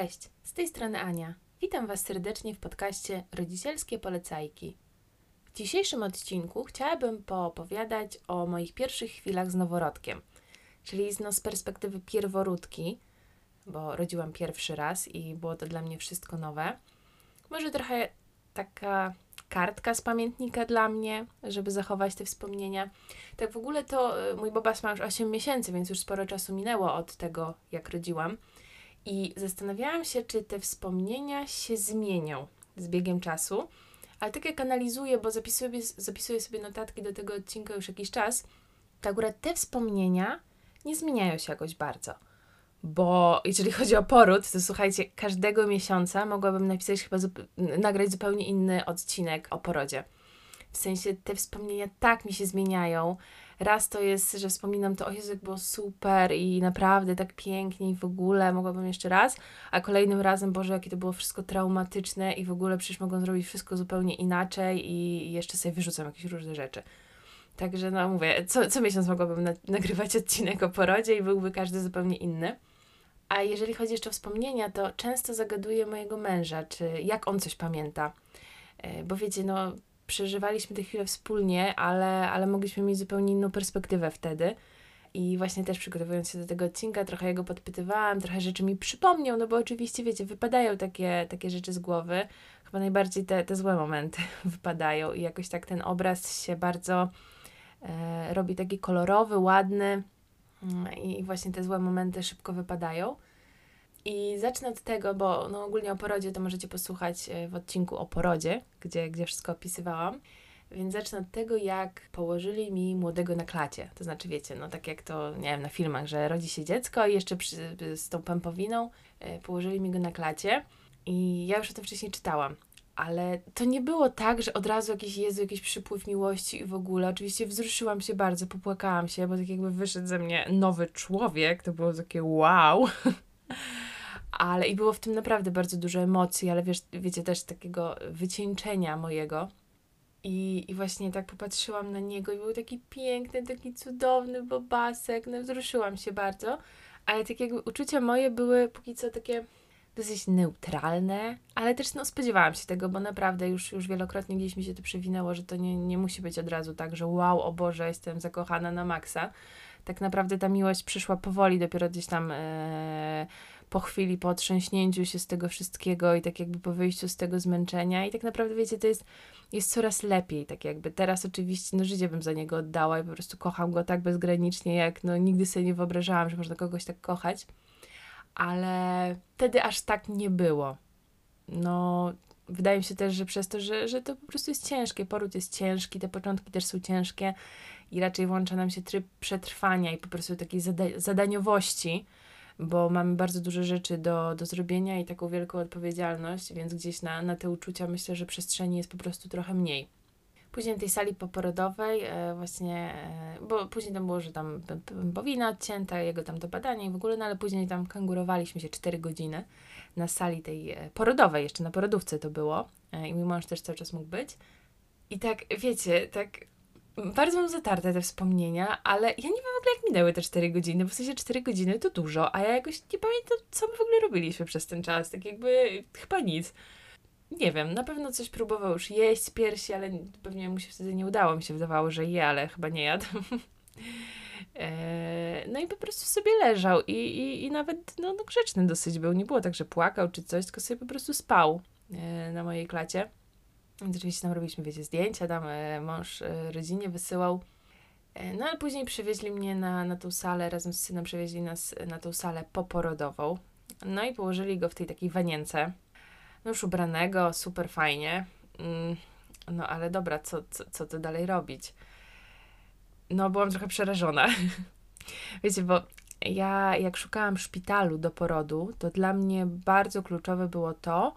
Cześć, z tej strony Ania. Witam Was serdecznie w podcaście Rodzicielskie Polecajki. W dzisiejszym odcinku chciałabym poopowiadać o moich pierwszych chwilach z noworodkiem, czyli no, z perspektywy pierworódki, bo rodziłam pierwszy raz i było to dla mnie wszystko nowe. Może trochę taka kartka z pamiętnika dla mnie, żeby zachować te wspomnienia. Tak w ogóle to y, mój Bobas ma już 8 miesięcy, więc już sporo czasu minęło od tego, jak rodziłam. I zastanawiałam się, czy te wspomnienia się zmienią z biegiem czasu. Ale tak jak analizuję, bo zapisuję, zapisuję sobie notatki do tego odcinka już jakiś czas, to akurat te wspomnienia nie zmieniają się jakoś bardzo. Bo jeżeli chodzi o poród, to słuchajcie, każdego miesiąca mogłabym napisać chyba nagrać zupełnie inny odcinek o porodzie. W sensie te wspomnienia tak mi się zmieniają. Raz to jest, że wspominam to, o Jezu, było super i naprawdę tak pięknie i w ogóle mogłabym jeszcze raz, a kolejnym razem, Boże, jakie to było wszystko traumatyczne i w ogóle przecież mogą zrobić wszystko zupełnie inaczej i jeszcze sobie wyrzucam jakieś różne rzeczy. Także no mówię, co, co miesiąc mogłabym na, nagrywać odcinek o porodzie i byłby każdy zupełnie inny. A jeżeli chodzi jeszcze o wspomnienia, to często zagaduję mojego męża, czy jak on coś pamięta. E, bo wiecie, no przeżywaliśmy te chwile wspólnie, ale, ale mogliśmy mieć zupełnie inną perspektywę wtedy. I właśnie też przygotowując się do tego odcinka, trochę jego podpytywałam, trochę rzeczy mi przypomniał, no bo oczywiście, wiecie, wypadają takie, takie rzeczy z głowy. Chyba najbardziej te, te złe momenty wypadają i jakoś tak ten obraz się bardzo e, robi taki kolorowy, ładny mm, i właśnie te złe momenty szybko wypadają. I zacznę od tego, bo no ogólnie o porodzie to możecie posłuchać e, w odcinku o porodzie, gdzie, gdzie wszystko opisywałam. Więc zacznę od tego, jak położyli mi młodego na klacie. To znaczy, wiecie, no tak jak to, nie wiem, na filmach, że rodzi się dziecko i jeszcze przy, z tą pępowiną e, położyli mi go na klacie. I ja już o tym wcześniej czytałam. Ale to nie było tak, że od razu jakiś Jezu, jakiś przypływ miłości i w ogóle. Oczywiście wzruszyłam się bardzo, popłakałam się, bo tak jakby wyszedł ze mnie nowy człowiek. To było takie wow. ale i było w tym naprawdę bardzo dużo emocji, ale wiesz, wiecie, też takiego wycieńczenia mojego. I, I właśnie tak popatrzyłam na niego i był taki piękny, taki cudowny bobasek, no wzruszyłam się bardzo, ale tak jakby uczucia moje były póki co takie dosyć neutralne, ale też no spodziewałam się tego, bo naprawdę już, już wielokrotnie gdzieś mi się to przewinęło, że to nie, nie musi być od razu tak, że wow, o Boże, jestem zakochana na maksa. Tak naprawdę ta miłość przyszła powoli, dopiero gdzieś tam e, po chwili, po otrząśnięciu się z tego wszystkiego i tak jakby po wyjściu z tego zmęczenia i tak naprawdę wiecie, to jest, jest coraz lepiej, tak jakby teraz oczywiście, no życie bym za niego oddała i po prostu kocham go tak bezgranicznie, jak no nigdy sobie nie wyobrażałam, że można kogoś tak kochać, ale wtedy aż tak nie było. No, wydaje mi się też, że przez to, że, że to po prostu jest ciężkie, poród jest ciężki, te początki też są ciężkie i raczej włącza nam się tryb przetrwania i po prostu takiej zada zadaniowości, bo mamy bardzo dużo rzeczy do, do zrobienia i taką wielką odpowiedzialność, więc gdzieś na, na te uczucia myślę, że przestrzeni jest po prostu trochę mniej. Później w tej sali poporodowej e, właśnie, e, bo później tam było, że tam powinna odcięta, jego tam do badania i w ogóle, no ale później tam kangurowaliśmy się 4 godziny na sali tej e, porodowej, jeszcze na porodówce to było i mój mąż też cały czas mógł być. I tak, wiecie, tak bardzo mam zatarte te wspomnienia, ale ja nie wiem w ogóle jak minęły te 4 godziny, bo w sensie 4 godziny to dużo, a ja jakoś nie pamiętam, co my w ogóle robiliśmy przez ten czas, tak jakby chyba nic. Nie wiem, na pewno coś próbował już jeść z piersi, ale pewnie mu się wtedy nie udało, mi się wydawało, że je, ale chyba nie jadł. E, no i po prostu sobie leżał i, i, i nawet no, no grzeczny dosyć był, nie było tak, że płakał czy coś, tylko sobie po prostu spał e, na mojej klacie. Więc oczywiście tam robiliśmy, wiecie, zdjęcia, tam e, mąż e, rodzinie wysyłał. E, no ale później przywieźli mnie na, na tą salę, razem z synem przywieźli nas na tą salę poporodową. No i położyli go w tej takiej wanience. No już ubranego, super fajnie. Mm, no ale dobra, co, co, co to dalej robić? No byłam trochę przerażona. Wiecie, bo ja jak szukałam szpitalu do porodu, to dla mnie bardzo kluczowe było to,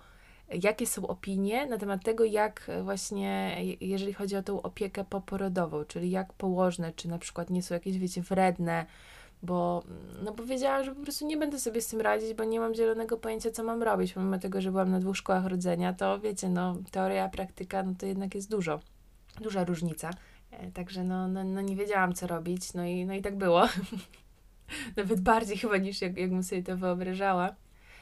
jakie są opinie na temat tego, jak e, właśnie, jeżeli chodzi o tą opiekę poporodową, czyli jak położne, czy na przykład nie są jakieś, wiecie, wredne, bo, mm, no bo wiedziałam, że po prostu nie będę sobie z tym radzić, bo nie mam zielonego pojęcia, co mam robić. Pomimo tego, że byłam na dwóch szkołach rodzenia, to wiecie, no teoria, praktyka, no to jednak jest dużo, duża różnica. E, także no, no, no nie wiedziałam, co robić, no i, no i tak było. Nawet bardziej chyba niż jak, jakbym sobie to wyobrażała.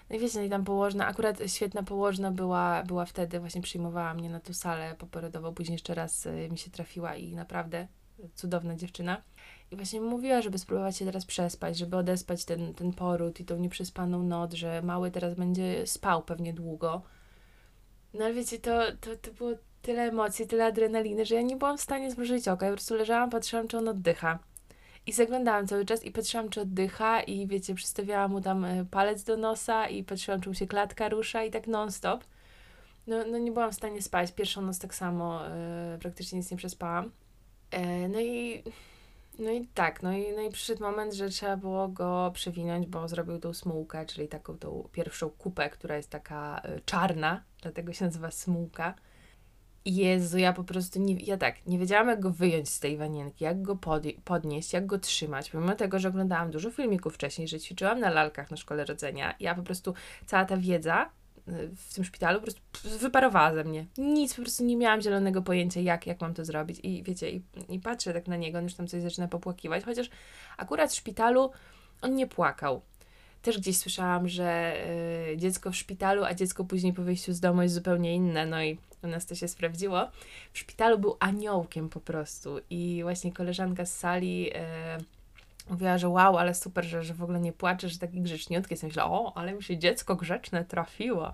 No i wiecie, no i tam położna, akurat świetna położna była, była wtedy, właśnie przyjmowała mnie na tą salę poporodową, później jeszcze raz y, mi się trafiła i naprawdę cudowna dziewczyna. I właśnie mówiła, żeby spróbować się teraz przespać, żeby odespać ten, ten poród i tą nieprzespaną noc, że mały teraz będzie spał pewnie długo. No ale wiecie, to, to, to było tyle emocji, tyle adrenaliny, że ja nie byłam w stanie zmrużyć oka. Ja po prostu leżałam, patrzyłam, czy on oddycha. I zaglądałam cały czas i patrzyłam, czy oddycha i wiecie, przystawiałam mu tam e, palec do nosa i patrzyłam, czy mu się klatka rusza i tak non-stop. No, no nie byłam w stanie spać. Pierwszą noc tak samo, yy, praktycznie nic nie przespałam. Yy, no i no i tak, no i, no i przyszedł moment, że trzeba było go przewinąć, bo zrobił tą smułkę, czyli taką tą pierwszą kupę, która jest taka czarna, dlatego się nazywa smułka. Jezu, ja po prostu nie, ja tak, nie wiedziałam jak go wyjąć z tej wanienki, jak go podnieść, jak go trzymać, pomimo tego, że oglądałam dużo filmików wcześniej, że ćwiczyłam na lalkach na szkole rodzenia, ja po prostu, cała ta wiedza y, w tym szpitalu po prostu wyparowała ze mnie. Nic, po prostu nie miałam zielonego pojęcia, jak, jak mam to zrobić i wiecie, i, i patrzę tak na niego, on już tam coś zaczyna popłakiwać, chociaż akurat w szpitalu on nie płakał. Też gdzieś słyszałam, że y, dziecko w szpitalu, a dziecko później po wyjściu z domu jest zupełnie inne, no i u nas to się sprawdziło. W szpitalu był aniołkiem po prostu i właśnie koleżanka z sali e, mówiła, że wow, ale super, że, że w ogóle nie płacze, że taki grzeczniutki jest. Myślę, o, ale mi się dziecko grzeczne trafiło.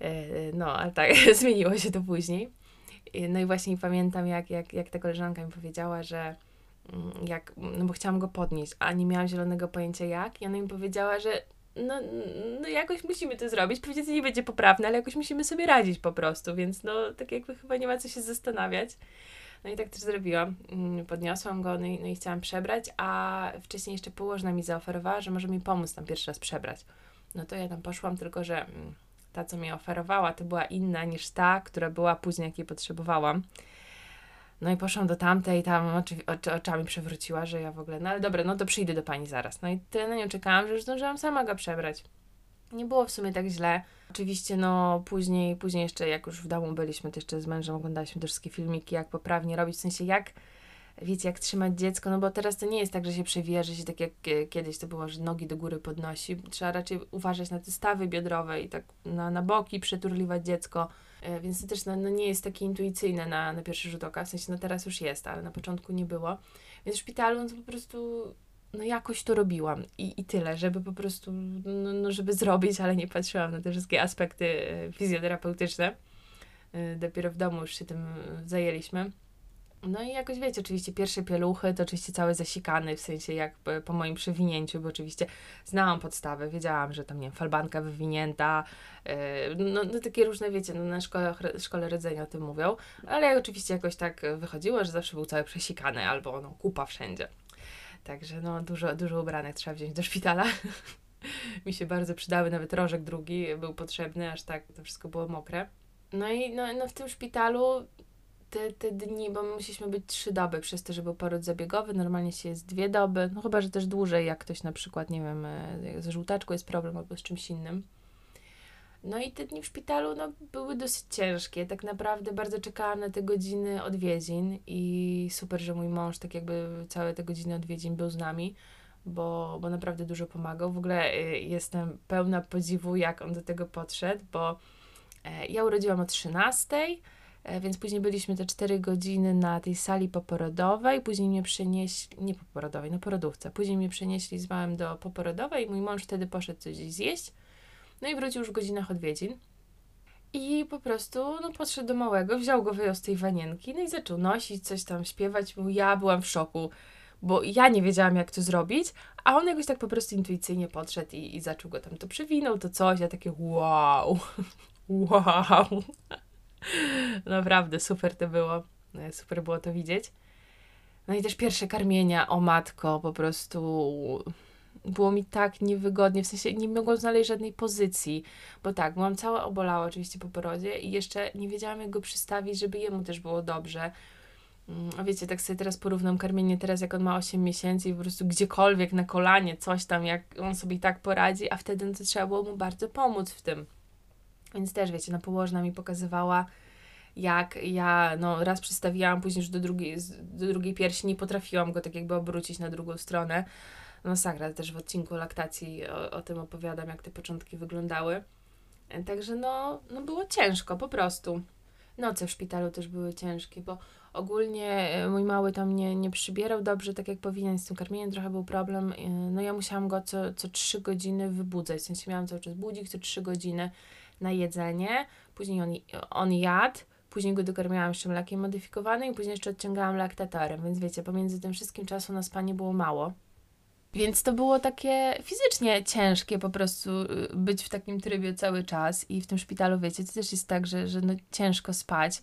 E, no, ale tak, zmieniło się to później. No i właśnie pamiętam, jak, jak, jak ta koleżanka mi powiedziała, że jak, no bo chciałam go podnieść, a nie miałam zielonego pojęcia jak, i ona mi powiedziała, że no, no jakoś musimy to zrobić. Pewnie to nie będzie poprawne, ale jakoś musimy sobie radzić po prostu, więc no tak jakby chyba nie ma co się zastanawiać. No i tak też zrobiłam. Mm, podniosłam go, no i, no i chciałam przebrać, a wcześniej jeszcze położna mi zaoferowała, że może mi pomóc tam pierwszy raz przebrać. No to ja tam poszłam, tylko że mm, ta, co mi oferowała, to była inna niż ta, która była później, jakiej potrzebowałam. No i poszłam do tamtej, tam oczy, oczy, oczami przewróciła, że ja w ogóle, no ale dobra, no to przyjdę do pani zaraz. No i tyle na nią czekałam, że już zdążyłam sama go przebrać. Nie było w sumie tak źle. Oczywiście, no później, później jeszcze jak już w domu byliśmy, to jeszcze z mężem oglądaliśmy te wszystkie filmiki, jak poprawnie robić, w sensie jak, wiecie, jak trzymać dziecko, no bo teraz to nie jest tak, że się przewija, że się tak jak kiedyś to było, że nogi do góry podnosi. Trzeba raczej uważać na te stawy biodrowe i tak na, na boki przeturliwać dziecko E, więc to też no, no, nie jest takie intuicyjne na, na pierwszy rzut oka, w sensie no teraz już jest, ale na początku nie było. Więc w szpitalu no to po prostu no jakoś to robiłam i, i tyle, żeby po prostu, no, no żeby zrobić, ale nie patrzyłam na te wszystkie aspekty e, fizjoterapeutyczne. E, dopiero w domu już się tym zajęliśmy. No i jakoś wiecie, oczywiście pierwsze pieluchy to oczywiście cały zasikany, w sensie jak po moim przewinięciu, bo oczywiście znałam podstawę, wiedziałam, że tam, nie wiem, falbanka wywinięta, yy, no, no, takie różne, wiecie, no, na szkole, szkole rodzenia o tym mówią, ale oczywiście jakoś tak wychodziło, że zawsze był cały przesikany albo no, kupa wszędzie. Także no dużo, dużo ubranek trzeba wziąć do szpitala. Mi się bardzo przydały, nawet rożek drugi był potrzebny, aż tak to wszystko było mokre. No i no, no w tym szpitalu te, te dni, bo my musieliśmy być trzy doby przez to, że był poród zabiegowy, normalnie się jest dwie doby, no chyba, że też dłużej, jak ktoś na przykład, nie wiem, e, z żółtaczką jest problem albo z czymś innym. No i te dni w szpitalu no, były dosyć ciężkie. Tak naprawdę bardzo czekałam na te godziny odwiedzin i super, że mój mąż tak jakby całe te godziny odwiedzin był z nami, bo, bo naprawdę dużo pomagał. W ogóle y, jestem pełna podziwu, jak on do tego podszedł, bo y, ja urodziłam o 13, E, więc później byliśmy te 4 godziny na tej sali poporodowej, później mnie przenieśli, nie poporodowej, na porodówce, później mnie przenieśli z do poporodowej, mój mąż wtedy poszedł coś zjeść, no i wrócił już w godzinach odwiedzin. I po prostu, no, podszedł do małego, wziął go, wyjął z tej wanienki, no i zaczął nosić, coś tam śpiewać, ja byłam w szoku, bo ja nie wiedziałam, jak to zrobić, a on jakoś tak po prostu intuicyjnie podszedł i, i zaczął go tam to przewinął, to coś, ja takie wow, wow. Naprawdę, super to było. No, super było to widzieć. No i też pierwsze karmienia, o matko, po prostu było mi tak niewygodnie, w sensie nie mogłam znaleźć żadnej pozycji, bo tak, byłam cała obolała oczywiście po porodzie i jeszcze nie wiedziałam jak go przystawić, żeby jemu też było dobrze. Mm, a wiecie, tak sobie teraz porównam karmienie teraz, jak on ma 8 miesięcy i po prostu gdziekolwiek na kolanie, coś tam, jak on sobie tak poradzi, a wtedy no to trzeba było mu bardzo pomóc w tym. Więc też, wiecie, no położna mi pokazywała, jak ja no, raz przystawiłam, później już do drugiej, do drugiej piersi nie potrafiłam go tak jakby obrócić na drugą stronę. masakra, też w odcinku laktacji o, o tym opowiadam, jak te początki wyglądały. Także no, no było ciężko, po prostu. Noce w szpitalu też były ciężkie, bo ogólnie e, mój mały tam nie, nie przybierał dobrze, tak jak powinien, z tym karmieniem trochę był problem. E, No ja musiałam go co, co 3 godziny wybudzać, w sensie miałam cały czas budzik co 3 godziny na jedzenie, później on, on jadł, później go dokarmiałam jeszcze mlekiem modyfikowanym i później jeszcze odciągałam laktatorem, więc wiecie, pomiędzy tym wszystkim czasu na spanie było mało. Więc to było takie fizycznie ciężkie po prostu y, być w takim trybie cały czas i w tym szpitalu, wiecie, to też jest tak, że, że no ciężko spać,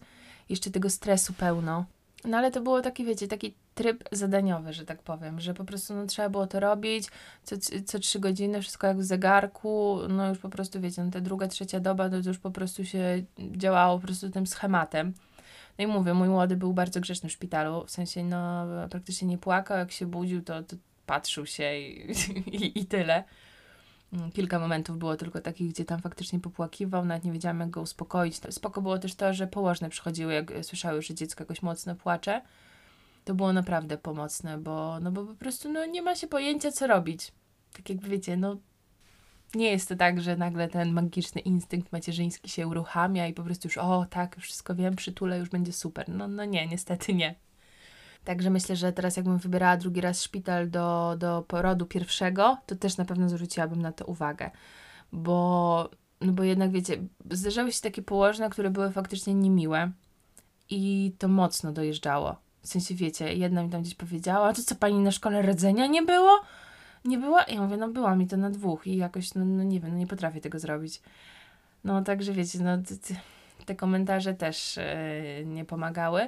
jeszcze tego stresu pełno. No ale to było taki, wiecie, taki tryb zadaniowy, że tak powiem, że po prostu no, trzeba było to robić co, co trzy godziny, wszystko jak w zegarku, no już po prostu, wiecie, no, ta druga, trzecia doba, no, to już po prostu się działało po prostu tym schematem. No i mówię, mój młody był bardzo grzeczny w szpitalu, w sensie, no, praktycznie nie płakał, jak się budził, to, to patrzył się i, i, i tyle. Mm, Kilka momentów było tylko takich, gdzie tam faktycznie popłakiwał, nawet nie wiedziałam, jak go uspokoić. Spoko było też to, że położne przychodziły, jak słyszały, że dziecko jakoś mocno płacze. To było naprawdę pomocne, bo, no bo po prostu no, nie ma się pojęcia, co robić. Tak jak wiecie, no nie jest to tak, że nagle ten magiczny instynkt macierzyński się uruchamia i po prostu już, o tak, wszystko wiem, przytulę, już będzie super. No, no nie, niestety nie. Także myślę, że teraz jakbym wybierała drugi raz szpital do, do porodu pierwszego, to też na pewno zwróciłabym na to uwagę. Bo, no bo jednak wiecie, zdarzały się takie położne, które były faktycznie niemiłe i to mocno dojeżdżało. W sensie wiecie, jedna mi tam gdzieś powiedziała, to co pani na szkole rdzenia nie było? Nie była? Ja mówię, no była mi to na dwóch i jakoś, no, no nie wiem, no nie potrafię tego zrobić. No także wiecie, no te komentarze też yy, nie pomagały.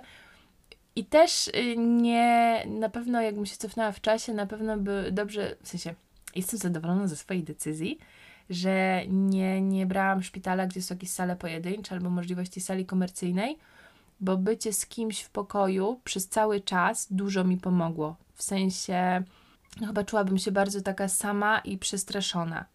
I też y, nie, na pewno jakbym się cofnęła w czasie, na pewno by dobrze, w sensie jestem zadowolona ze swojej decyzji, że nie, nie brałam szpitala, gdzie są jakieś sale pojedyncze albo możliwości sali komercyjnej, bo bycie z kimś w pokoju przez cały czas dużo mi pomogło. W sensie, no chyba czułabym się bardzo taka sama i przestraszona,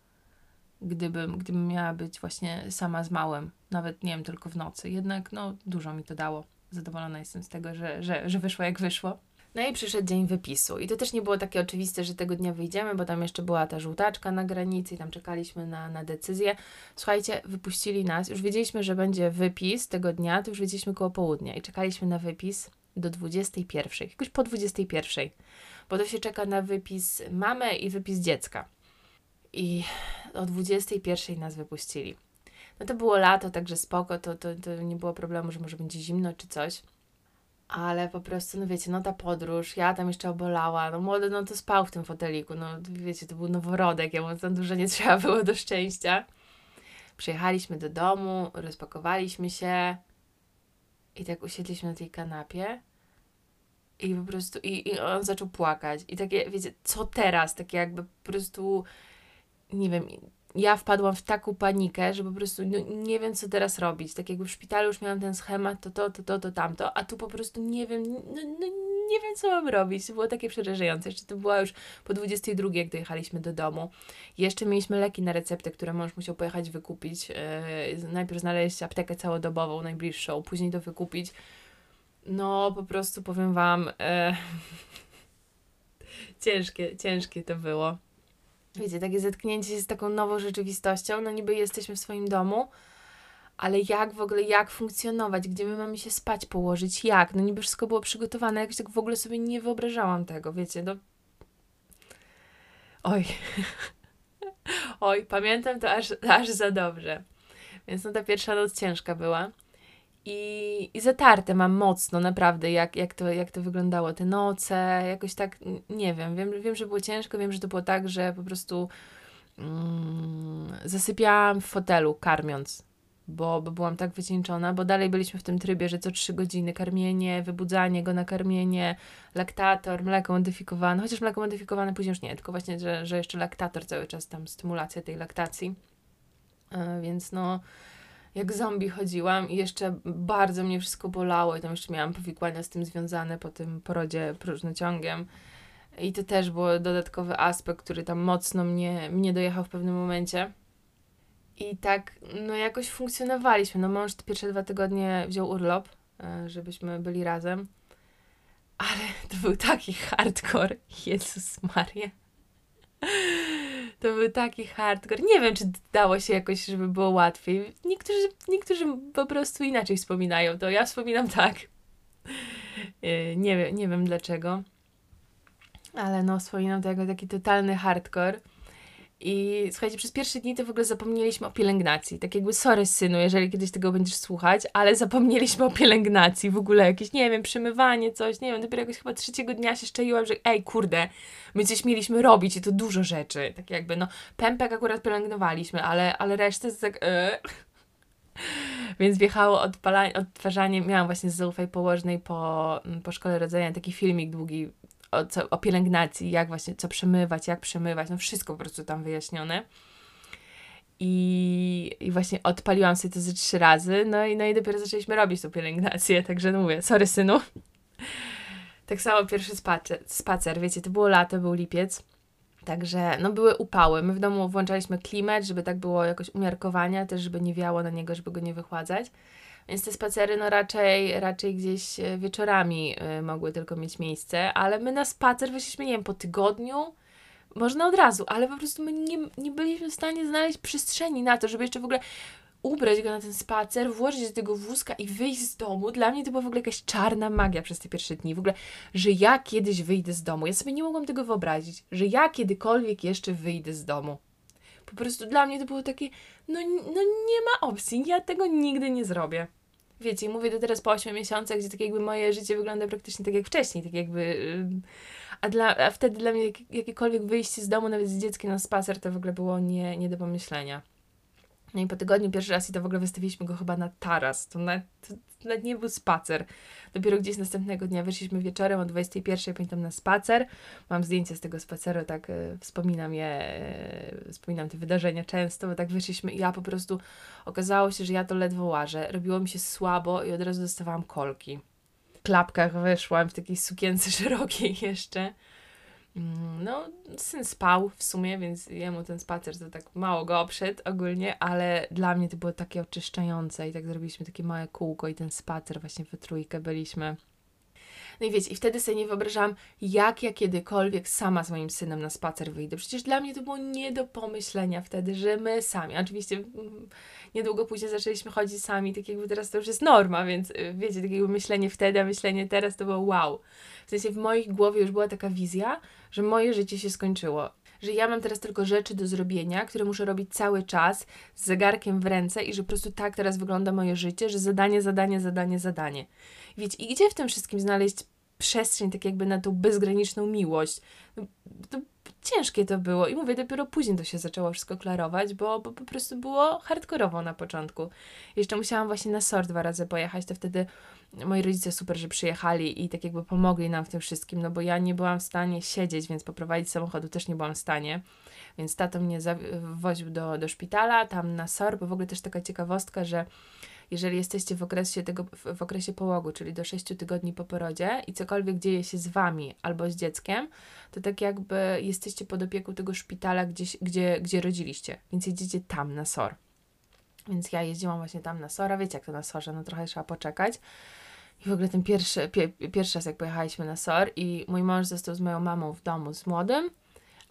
gdybym, gdybym miała być właśnie sama z małym, nawet nie wiem, tylko w nocy. Jednak no dużo mi to dało zadowolona jestem z tego, że, że, że wyszło jak wyszło. No i przyszedł dzień wypisu. I to też nie było takie oczywiste, że tego dnia wyjdziemy, bo tam jeszcze była ta żółtaczka na granicy i tam czekaliśmy na, na decyzję. Słuchajcie, wypuścili nas. Już wiedzieliśmy, że będzie wypis tego dnia, to już wiedzieliśmy koło południa i czekaliśmy na wypis do 21. Jakoś po 21. Bo to się czeka na wypis mamy i wypis dziecka. I o 21 nas wypuścili. No to było lato, także spoko, to, to, to nie było problemu, że może będzie zimno czy coś. Ale po prostu, no wiecie, no ta podróż, ja tam jeszcze obolała, no młody, no to spał w tym foteliku, no wiecie, to był noworodek, ja mu tam dużo nie trzeba było do szczęścia. Przyjechaliśmy do domu, rozpakowaliśmy się i tak usiedliśmy na tej kanapie i po prostu, i, i on zaczął płakać. I takie, wiecie, co teraz? Takie jakby po prostu, nie wiem, ja wpadłam w taką panikę, że po prostu no, nie wiem, co teraz robić. Tak jakby w szpitalu już miałam ten schemat, to to, to, to, to tamto, a tu po prostu nie wiem, no, no, nie wiem, co mam robić. To było takie przerażające. Jeszcze to była już po 22, jak dojechaliśmy do domu. Jeszcze mieliśmy leki na receptę, które mąż musiał pojechać wykupić. Yy, najpierw znaleźć aptekę całodobową, najbliższą, później to wykupić. No, po prostu powiem Wam, yy, ciężkie, ciężkie to było wiecie, takie zetknięcie się z taką nową rzeczywistością, no niby jesteśmy w swoim domu, ale jak w ogóle, jak funkcjonować, gdzie my mamy się spać, położyć, jak, no niby wszystko było przygotowane, jakoś tak w ogóle sobie nie wyobrażałam tego, wiecie, no. Oj, oj, pamiętam to aż, aż za dobrze, więc no ta pierwsza noc ciężka była, i, i zatarte mam mocno, naprawdę, jak, jak, to, jak to wyglądało, te noce, jakoś tak, nie wiem, wiem, wiem, że było ciężko, wiem, że to było tak, że po prostu mm, zasypiałam w fotelu karmiąc, bo, bo byłam tak wycieńczona, bo dalej byliśmy w tym trybie, że co trzy godziny karmienie, wybudzanie go na karmienie, laktator, mleko modyfikowane, chociaż mleko modyfikowane później już nie, tylko właśnie, że, że jeszcze laktator cały czas, tam stymulacja tej laktacji, yy, więc no jak zombie chodziłam i jeszcze bardzo mnie wszystko bolało i tam jeszcze miałam powikłania z tym związane po tym porodzie próżnociągiem. I to też był dodatkowy aspekt, który tam mocno mnie, mnie dojechał w pewnym momencie. I tak, no jakoś funkcjonowaliśmy. No mąż te pierwsze dwa tygodnie wziął urlop, żebyśmy byli razem. Ale to był taki hardcore. Jezus Maria. To był taki hardcore. Nie wiem, czy dało się jakoś, żeby było łatwiej. Niektórzy, niektórzy po prostu inaczej wspominają to. Ja wspominam tak. Y, nie nie wiem dlaczego. Ale no, wspominam to jako taki totalny hardcore. I słuchajcie, przez pierwsze dni to w ogóle zapomnieliśmy o pielęgnacji. Tak jakby, sorry synu, jeżeli kiedyś tego będziesz słuchać, ale zapomnieliśmy o pielęgnacji. W ogóle jakieś, nie wiem, przymywanie, coś, nie wiem, dopiero jakoś chyba trzeciego dnia się szczaiłam, że ej, kurde, my coś mieliśmy robić i to dużo rzeczy. Tak jakby, no, pępek akurat pielęgnowaliśmy, ale, ale resztę jest tak... Yy. Więc wjechało odpalanie, odtwarzanie. Miałam właśnie z Zaufaj Położnej po, po szkole rodzenia taki filmik długi o, co, o pielęgnacji, jak właśnie, co przemywać, jak przemywać, no wszystko po prostu tam wyjaśnione. I, I właśnie odpaliłam sobie to ze trzy razy, no i, no i dopiero zaczęliśmy robić tą pielęgnację, także no mówię, sorry synu. tak samo pierwszy spacer, spacer, wiecie, to było lato, był lipiec, także no były upały. My w domu włączaliśmy klimat, żeby tak było jakoś umiarkowania, też żeby nie wiało na niego, żeby go nie wychładzać. Więc te spacery no raczej, raczej gdzieś e, wieczorami y, mogły tylko mieć miejsce, ale my na spacer wyszliśmy, nie wiem, po tygodniu, można od razu, ale po prostu my nie, nie byliśmy w stanie znaleźć przestrzeni na to, żeby jeszcze w ogóle ubrać go na ten spacer, włożyć do tego wózka i wyjść z domu. Dla mnie to była w ogóle jakaś czarna magia przez te pierwsze dni. W ogóle, że ja kiedyś wyjdę z domu. Ja sobie nie mogłam tego wyobrazić, że ja kiedykolwiek jeszcze wyjdę z domu. Po prostu dla mnie to było takie, no, no nie ma opcji, ja tego nigdy nie zrobię wiecie, mówię to teraz po 8 miesiącach, gdzie tak jakby moje życie wygląda praktycznie tak jak wcześniej, tak jakby, a, dla, a wtedy dla mnie jak, jakiekolwiek wyjście z domu, nawet z dzieckiem na spacer, to w ogóle było nie, nie do pomyślenia. No i po tygodniu pierwszy raz i to w ogóle wystawiliśmy go chyba na taras. To nawet, to nawet nie był spacer. Dopiero gdzieś następnego dnia wyszliśmy wieczorem o 21, pamiętam, na spacer. Mam zdjęcie z tego spaceru, tak y, wspominam je, y, wspominam te wydarzenia często, bo tak wyszliśmy i ja po prostu, okazało się, że ja to ledwo łażę. Robiło mi się słabo i od razu dostawałam kolki. W klapkach wyszłam, w takiej sukience szerokiej jeszcze. Mm, no, syn spał w sumie, więc jemu ten spacer to tak mało go oprzedł ogólnie, ale dla mnie to było takie oczyszczające i tak zrobiliśmy takie małe kółko i ten spacer właśnie we trójkę byliśmy. No i wiecie, i wtedy sobie nie wyobrażałam, jak ja kiedykolwiek sama z moim synem na spacer wyjdę. Przecież dla mnie to było nie do pomyślenia wtedy, że my sami. Oczywiście mm, niedługo później zaczęliśmy chodzić sami, tak jakby teraz to już jest norma, więc y, wiecie, takie myślenie wtedy, a myślenie teraz to było wow. W sensie w mojej głowie już była taka wizja, że moje życie się skończyło. Że ja mam teraz tylko rzeczy do zrobienia, które muszę robić cały czas z zegarkiem w ręce i że po prostu tak teraz wygląda moje życie, że zadanie, zadanie, zadanie, zadanie. Wiecie, i gdzie w tym wszystkim znaleźć przestrzeń tak jakby na tą bezgraniczną miłość? No, to ciężkie to było i mówię, dopiero później to się zaczęło wszystko klarować, bo, bo po prostu było hardkorowo na początku. Jeszcze musiałam właśnie na SOR dwa razy pojechać, to wtedy moi rodzice super, że przyjechali i tak jakby pomogli nam w tym wszystkim, no bo ja nie byłam w stanie siedzieć, więc poprowadzić samochodu też nie byłam w stanie. Więc tato mnie woził do, do szpitala, tam na SOR, bo w ogóle też taka ciekawostka, że jeżeli jesteście w okresie tego, w, okresie połogu, czyli do 6 tygodni po porodzie i cokolwiek dzieje się z wami albo z dzieckiem, to tak jakby jesteście pod opieką tego szpitala, gdzieś, gdzie, gdzie rodziliście, więc jedziecie tam na SOR. Więc ja jeździłam właśnie tam na SOR, a wiecie jak to na SORze, no trochę trzeba poczekać. I w ogóle ten pierwszy, pie, pierwszy raz jak pojechaliśmy na SOR i mój mąż został z moją mamą w domu z młodym,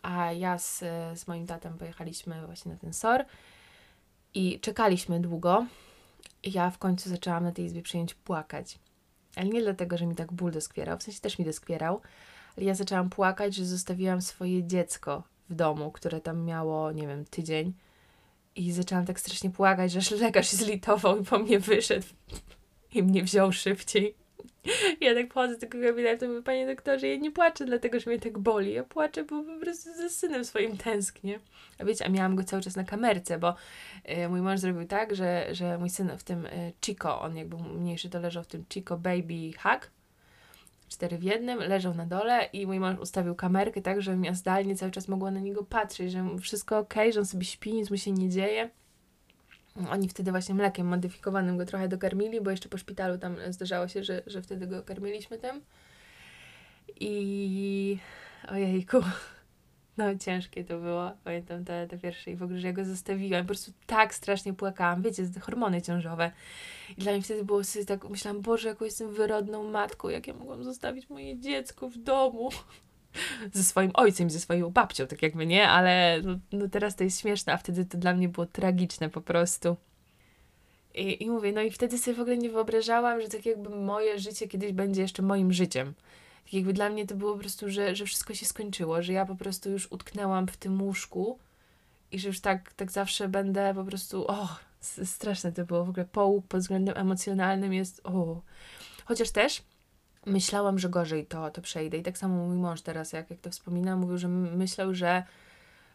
a ja z, z moim tatem pojechaliśmy właśnie na ten SOR i czekaliśmy długo. Ja w końcu zaczęłam na tej izbie przyjęć płakać. Ale nie dlatego, że mi tak ból doskwierał, w sensie też mi doskwierał, ale ja zaczęłam płakać, że zostawiłam swoje dziecko w domu, które tam miało, nie wiem, tydzień. I zaczęłam tak strasznie płakać, że aż lekarz zlitował i po mnie wyszedł i mnie wziął szybciej. Ja tak pochodzę z tego gabinetu i mówię, panie doktorze, ja nie płaczę dlatego, że mnie tak boli. Ja płaczę, bo po prostu ze synem swoim tęsknię. A wiecie, a miałam go cały czas na kamerce, bo y, mój mąż zrobił tak, że, że mój syn w tym y, Chico, on jakby mniejszy, to leżał w tym Chico Baby Hug, cztery w jednym, leżał na dole i mój mąż ustawił kamerkę tak, żebym ja zdalnie cały czas mogła na niego patrzeć, że wszystko ok, że on sobie śpi, nic mu się nie dzieje. Oni wtedy właśnie mlekiem modyfikowanym go trochę dokarmili, bo jeszcze po szpitalu tam zdarzało się, że, że wtedy go karmiliśmy tym. I ojejku, no ciężkie to było. Pamiętam te, te pierwsze i w ogóle, że ja go zostawiłam. Po prostu tak strasznie płakałam. Wiecie, hormony ciążowe. I dla mnie wtedy było sobie tak, myślałam, Boże, jaką jestem wyrodną matką, jak ja mogłam zostawić moje dziecko w domu. ze swoim ojcem, ze swoją babcią, tak jakby nie, ale no, no teraz to jest śmieszne, a wtedy to dla mnie było tragiczne po prostu. I, I mówię, no i wtedy sobie w ogóle nie wyobrażałam, że tak jakby moje życie kiedyś będzie jeszcze moim życiem. Tak jakby dla mnie to było po prostu, że, że wszystko się skończyło, że ja po prostu już utknęłam w tym łóżku i że już tak, tak zawsze będę po prostu, o, straszne to było w ogóle. Połóg pod względem emocjonalnym jest, o. Chociaż też myślałam, że gorzej to, to przejdę. I tak samo mój mąż teraz, jak, jak to wspominam, mówił, że myślał, że,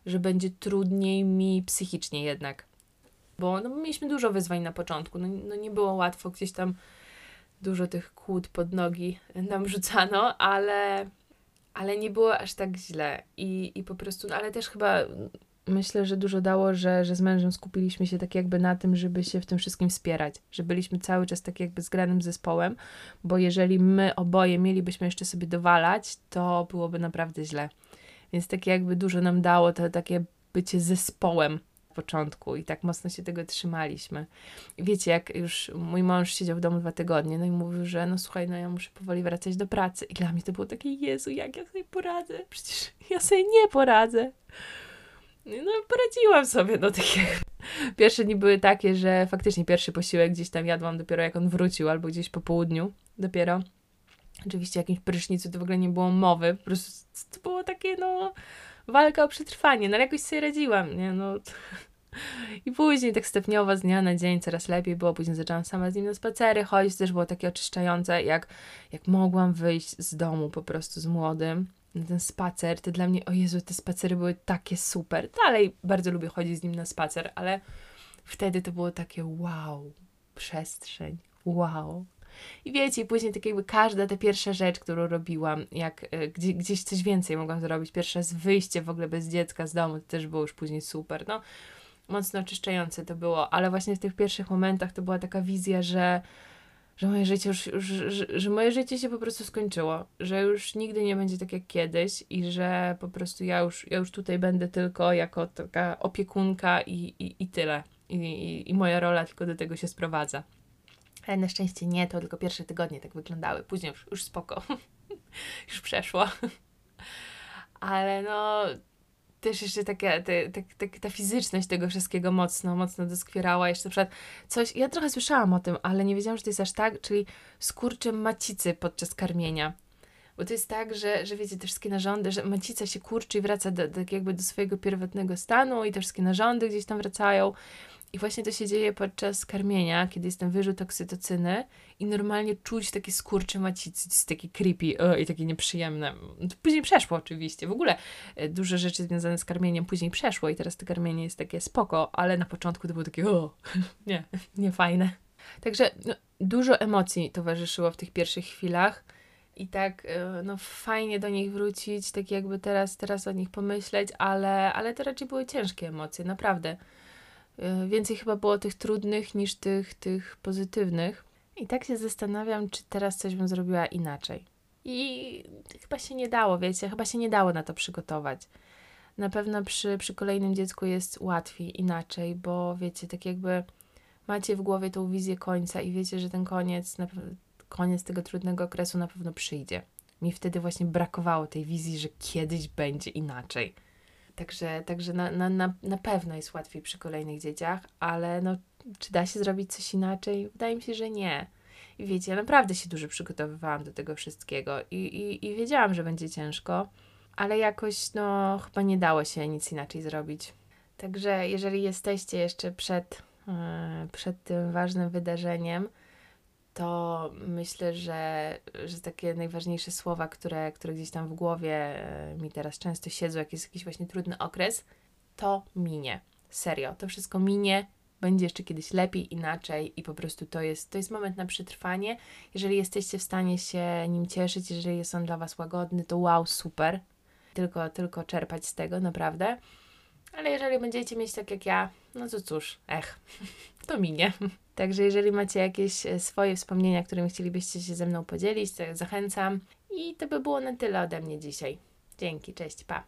że będzie trudniej mi psychicznie jednak. Bo no, mieliśmy dużo wyzwań na początku. No, no nie było łatwo, gdzieś tam dużo tych kłód pod nogi nam rzucano, ale, ale nie było aż tak źle. I, i po prostu, no, ale też chyba myślę, że dużo dało, że, że z mężem skupiliśmy się tak jakby na tym, żeby się w tym wszystkim wspierać, że byliśmy cały czas tak jakby zgranym zespołem, bo jeżeli my oboje mielibyśmy jeszcze sobie dowalać, to byłoby naprawdę źle. Więc tak jakby dużo nam dało to takie bycie zespołem w początku i tak mocno się tego trzymaliśmy. I wiecie, jak już mój mąż siedział w domu dwa tygodnie, no i mówił, że no słuchaj, no ja muszę powoli wracać do pracy. I dla mnie to było takie, Jezu, jak ja sobie poradzę? Przecież ja sobie nie poradzę. No, poradziłam sobie, no takie. Pierwsze dni były takie, że faktycznie pierwszy posiłek gdzieś tam jadłam dopiero jak on wrócił, albo gdzieś po południu dopiero. Oczywiście jakimś prysznicu to w ogóle nie było mowy, po prostu to było takie, no, walka o przetrwanie, no ale jakoś sobie radziłam, nie, no. I później tak stopniowo z dnia na dzień coraz lepiej było, później zaczęłam sama z nim na spacery chodzić, też było takie oczyszczające, jak, jak mogłam wyjść z domu po prostu z młodym, na ten spacer, to dla mnie, o Jezu, te spacery były takie super. Dalej bardzo lubię chodzić z nim na spacer, ale wtedy to było takie wow, przestrzeń, wow. I wiecie, i później tak jakby każda ta pierwsza rzecz, którą robiłam, jak y, gdzie, gdzieś coś więcej mogłam zrobić, pierwsze z wyjście w ogóle bez dziecka z domu, to też było już później super, no. Mocno oczyszczające to było, ale właśnie w tych pierwszych momentach to była taka wizja, że że moje życie już, już że, że, moje życie się po prostu skończyło, że już nigdy nie będzie tak jak kiedyś i że po prostu ja już, ja już tutaj będę tylko jako taka opiekunka i, i, i tyle. I, i, I moja rola tylko do tego się sprowadza. Ale na szczęście nie, to tylko pierwsze tygodnie tak wyglądały. Później już, już spoko. już przeszło. Ale no, też jeszcze taka, te, te, te, ta fizyczność tego wszystkiego mocno, mocno doskwierała. Jeszcze na przykład coś, ja trochę słyszałam o tym, ale nie wiedziałam, że to jest aż tak, czyli skurcze macicy podczas karmienia. Bo to jest tak, że, że wiecie, te wszystkie narządy, że macica się kurczy i wraca do, do, jakby do swojego pierwotnego stanu i te wszystkie narządy gdzieś tam wracają. I właśnie to się dzieje podczas karmienia, kiedy jest ten wyrzut i normalnie czuć takie skurcze macicy, takie creepy o, i takie nieprzyjemne. To później przeszło oczywiście, w ogóle e, dużo rzeczy związane z karmieniem później przeszło i teraz to karmienie jest takie spoko, ale na początku to było takie o, nie, nie fajne. Także no, dużo emocji towarzyszyło w tych pierwszych chwilach i tak e, no fajnie do nich wrócić, tak jakby teraz, teraz o nich pomyśleć, ale, ale to raczej były ciężkie emocje, naprawdę. E, więcej chyba było tych trudnych niż tych, tych pozytywnych. I tak się zastanawiam, czy teraz coś bym zrobiła inaczej. I chyba się nie dało, wiecie, chyba się nie dało na to przygotować. Na pewno przy, przy kolejnym dziecku jest łatwiej, inaczej, bo wiecie, tak jakby macie w głowie tą wizję końca i wiecie, że ten koniec, koniec tego trudnego okresu na pewno przyjdzie. Mi wtedy właśnie brakowało tej wizji, że kiedyś będzie inaczej. Także, także na, na, na, na pewno jest łatwiej przy kolejnych dzieciach, ale no, czy da się zrobić coś inaczej? Wydaje mi się, że nie. I wiecie, ja naprawdę się dużo przygotowywałam do tego wszystkiego i, i, i wiedziałam, że będzie ciężko, ale jakoś no chyba nie dało się nic inaczej zrobić. Także jeżeli jesteście jeszcze przed, yy, przed tym ważnym wydarzeniem, to myślę, że, że takie najważniejsze słowa, które, które gdzieś tam w głowie e, mi teraz często siedzą, jak jest jakiś właśnie trudny okres, to minie. Serio, to wszystko minie, będzie jeszcze kiedyś lepiej, inaczej i po prostu to jest, to jest moment na przetrwanie. Jeżeli jesteście w stanie się nim cieszyć, jeżeli jest on dla Was łagodny, to wow, super. Tylko, tylko czerpać z tego, naprawdę. Ale jeżeli będziecie mieć tak jak ja, no to cóż, ech, to minie. Także jeżeli macie jakieś e, swoje wspomnienia, którymi chcielibyście się ze mną podzielić, to zachęcam. I to by było na tyle ode mnie dzisiaj. Dzięki, cześć, pa.